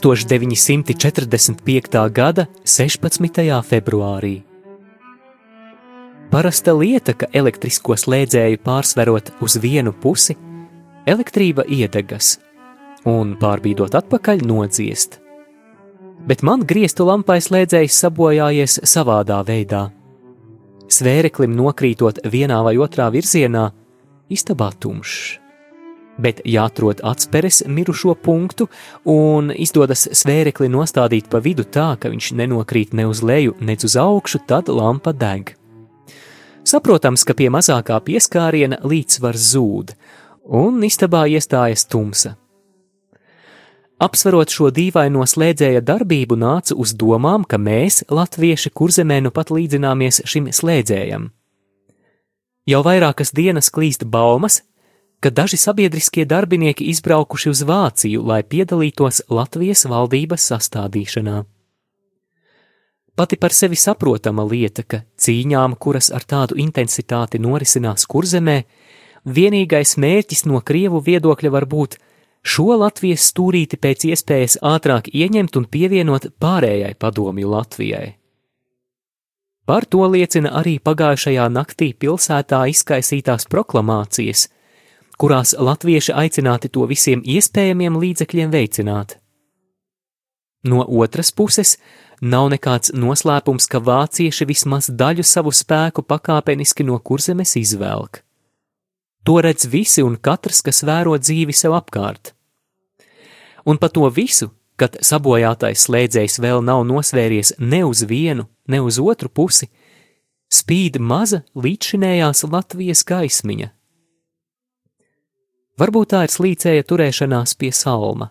1945. gada 16. februārī. Parasta lieta, ka elektrisko slēdzēju pārsverot uz vienu pusi, elektrība iedegas un pārbīdot atpakaļ nodziest. Bet man grieztu lampai slēdzējs sabojājies savādā veidā. Svēreklim nokrītot vienā vai otrā virzienā, istabā tumšs bet jāatrod atspēres mirušo punktu un izdodas svērekli nostādīt pa vidu tā, ka viņš nenokrīt ne uz leju, ne uz augšu, tad lampa deg. Saprotams, ka pie mazākā pieskāriena līdzsvars zūd, un istabā iestājas tumsa. Apsverot šo dīvaino slēdzēja darbību, nāca uz domām, ka mēs, latvieši, kurzemē nu pat līdzināmies šim slēdzējam. Jau vairākas dienas klīst baumas, ka daži sabiedriskie darbinieki izbraukuši uz Vāciju, lai piedalītos Latvijas valdības sastādīšanā. Pati par sevi saprotama lieta, ka cīņām, kuras ar tādu intensitāti norisinās kurzemē, vienīgais mērķis no Krievu viedokļa var būt šo Latvijas stūrīti pēc iespējas ātrāk ieņemt un pievienot pārējai padomju Latvijai. Par to liecina arī pagājušajā naktī pilsētā izkaisītās proklamācijas – kurās latvieši aicināti to visiem iespējamiem līdzekļiem veicināt. No otras puses, nav nekāds noslēpums, ka vācieši vismaz daļu savu spēku pakāpeniski no kurzemes izvelk. To redz visi un katrs, kas vēro dzīvi sev apkārt. Un pa to visu, kad sabojātais slēdzējs vēl nav nosvēries ne uz vienu, ne uz otru pusi, spīd maza līdzšinējās Latvijas gaismiņa Varbūt tā ir slīcēja turēšanās pie salma,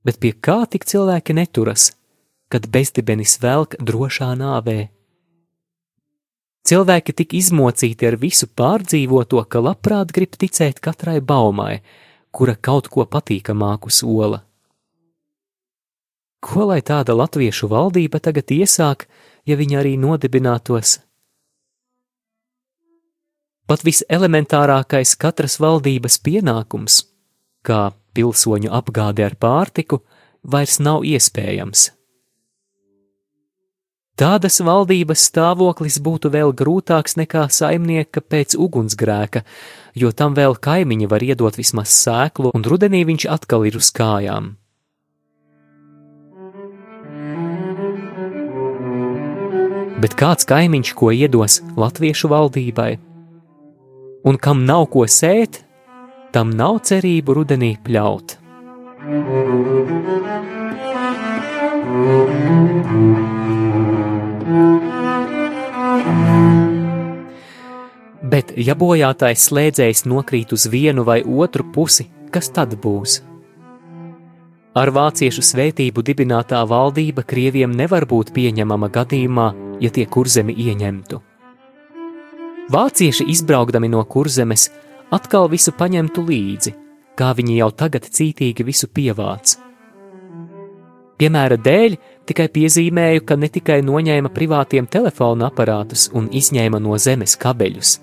bet pie kā tik cilvēki neturas, kad bezdibenis velk drošā nāvē? Cilvēki tik izmocīti ar visu pārdzīvoto, ka labprāt grib ticēt katrai baumai, kura kaut ko patīkamāku sola. Ko lai tāda latviešu valdība tagad iesāk, ja viņa arī nodibinātos Pat viselementārākais katras valdības pienākums, kā pilsoņu apgāde ar pārtiku, vairs nav iespējams. Tādas valdības stāvoklis būtu vēl grūtāks nekā saimnieka pēc ugunsgrēka, jo tam vēl kaimiņi var iedot vismaz sēklu, un rudenī viņš atkal ir uz kājām. Bet kāds kaimiņš, ko iedos latviešu valdībai, un kam nav ko sēt, tam nav cerību rudenī pļaut. Bet, ja bojātais slēdzējs nokrīt uz vienu vai otru pusi, kas tad būs? Ar vāciešu svētību dibinātā valdība krieviem nevar būt pieņemama gadījumā, ja tie kurzemi ieņemtu. Vācieši izbraukdami no kurzemes atkal visu paņemtu līdzi, kā viņi jau tagad cītīgi visu pievāc. Piemēra dēļ tikai piezīmēju, ka ne tikai noņēma privātiem telefona aparātus un izņēma no zemes kabeļus,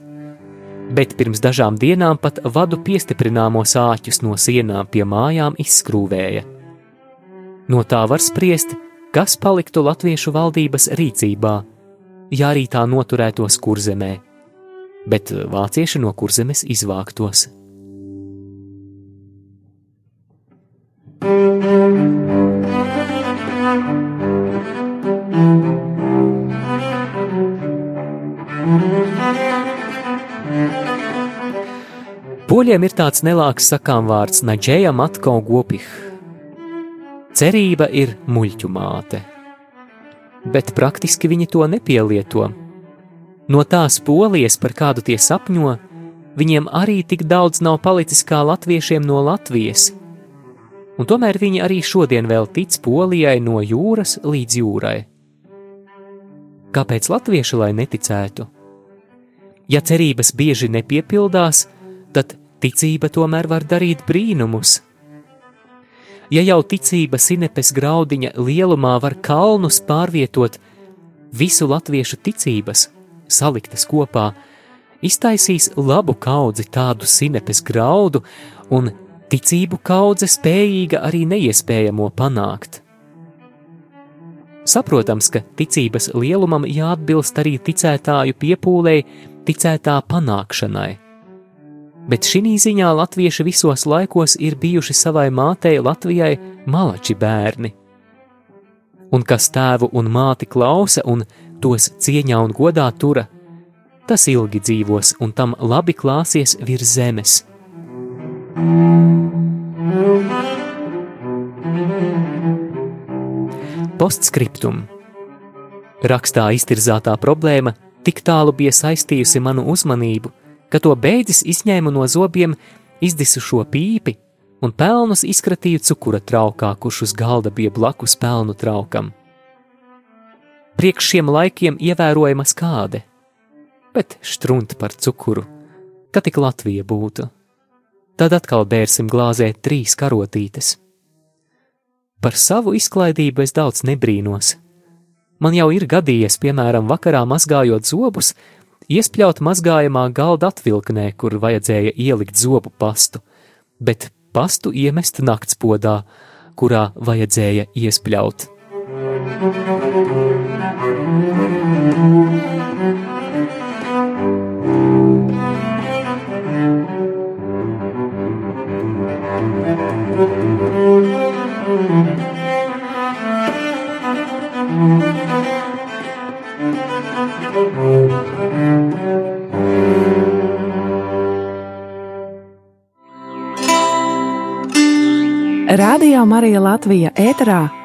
bet pirms dažām dienām pat vadu piestiprināmos āķus no sienām pie mājām izskrūvēja. No tā var spriest, kas paliktu latviešu valdības rīcībā, ja arī tā noturētos kurzemē bet vācieši no kurzemes izvāktos. Poļiem ir tāds nelāks sakām vārds Naģēja Matko Gopih. Cerība ir muļķu māte, bet praktiski viņi to nepielieto No tās polijas, par kādu tie sapņo, viņiem arī tik daudz nav palicis kā latviešiem no Latvijas. Un tomēr viņi arī šodien vēl tic polijai no jūras līdz jūrai. Kāpēc latvieši lai neticētu? Ja cerības bieži nepiepildās, tad ticība tomēr var darīt brīnumus. Ja jau ticība sinepes graudiņa lielumā var kalnus pārvietot, visu latviešu ticības, saliktas kopā, iztaisīs labu kaudzi tādu sinepes graudu un ticību kaudze spējīga arī neiespējamo panākt. Saprotams, ka ticības lielumam jāatbilst arī ticētāju piepūlei, ticētā panākšanai. Bet šī ziņā latvieši visos laikos ir bijuši savai mātei Latvijai malači bērni. Un kas tēvu un māti klausa un tos cieņā un godā tura, tas ilgi dzīvos un tam labi klāsies virs zemes. Postscriptum Rakstā iztirzātā problēma tik tālu bija saistījusi manu uzmanību, ka to beidzis izņēmu no zobiem izdisušo pīpi un pelnus izkratīju cukura traukā, kurš uz galda bija blakus pelnu traukam. Priekš šiem laikiem ievērojama skāde, bet štrunta par cukuru, ka tik Latvija būtu. Tad atkal bērsim glāzē trīs karotītes. Par savu izklaidību es daudz nebrīnos, Man jau ir gadījies, piemēram, vakarā mazgājot zobus, iespļaut mazgājamā galda atvilknē, kur vajadzēja ielikt zobu pastu, bet pastu iemest naktspodā, kurā vajadzēja iespļaut. Radio Marija Latvija ēterā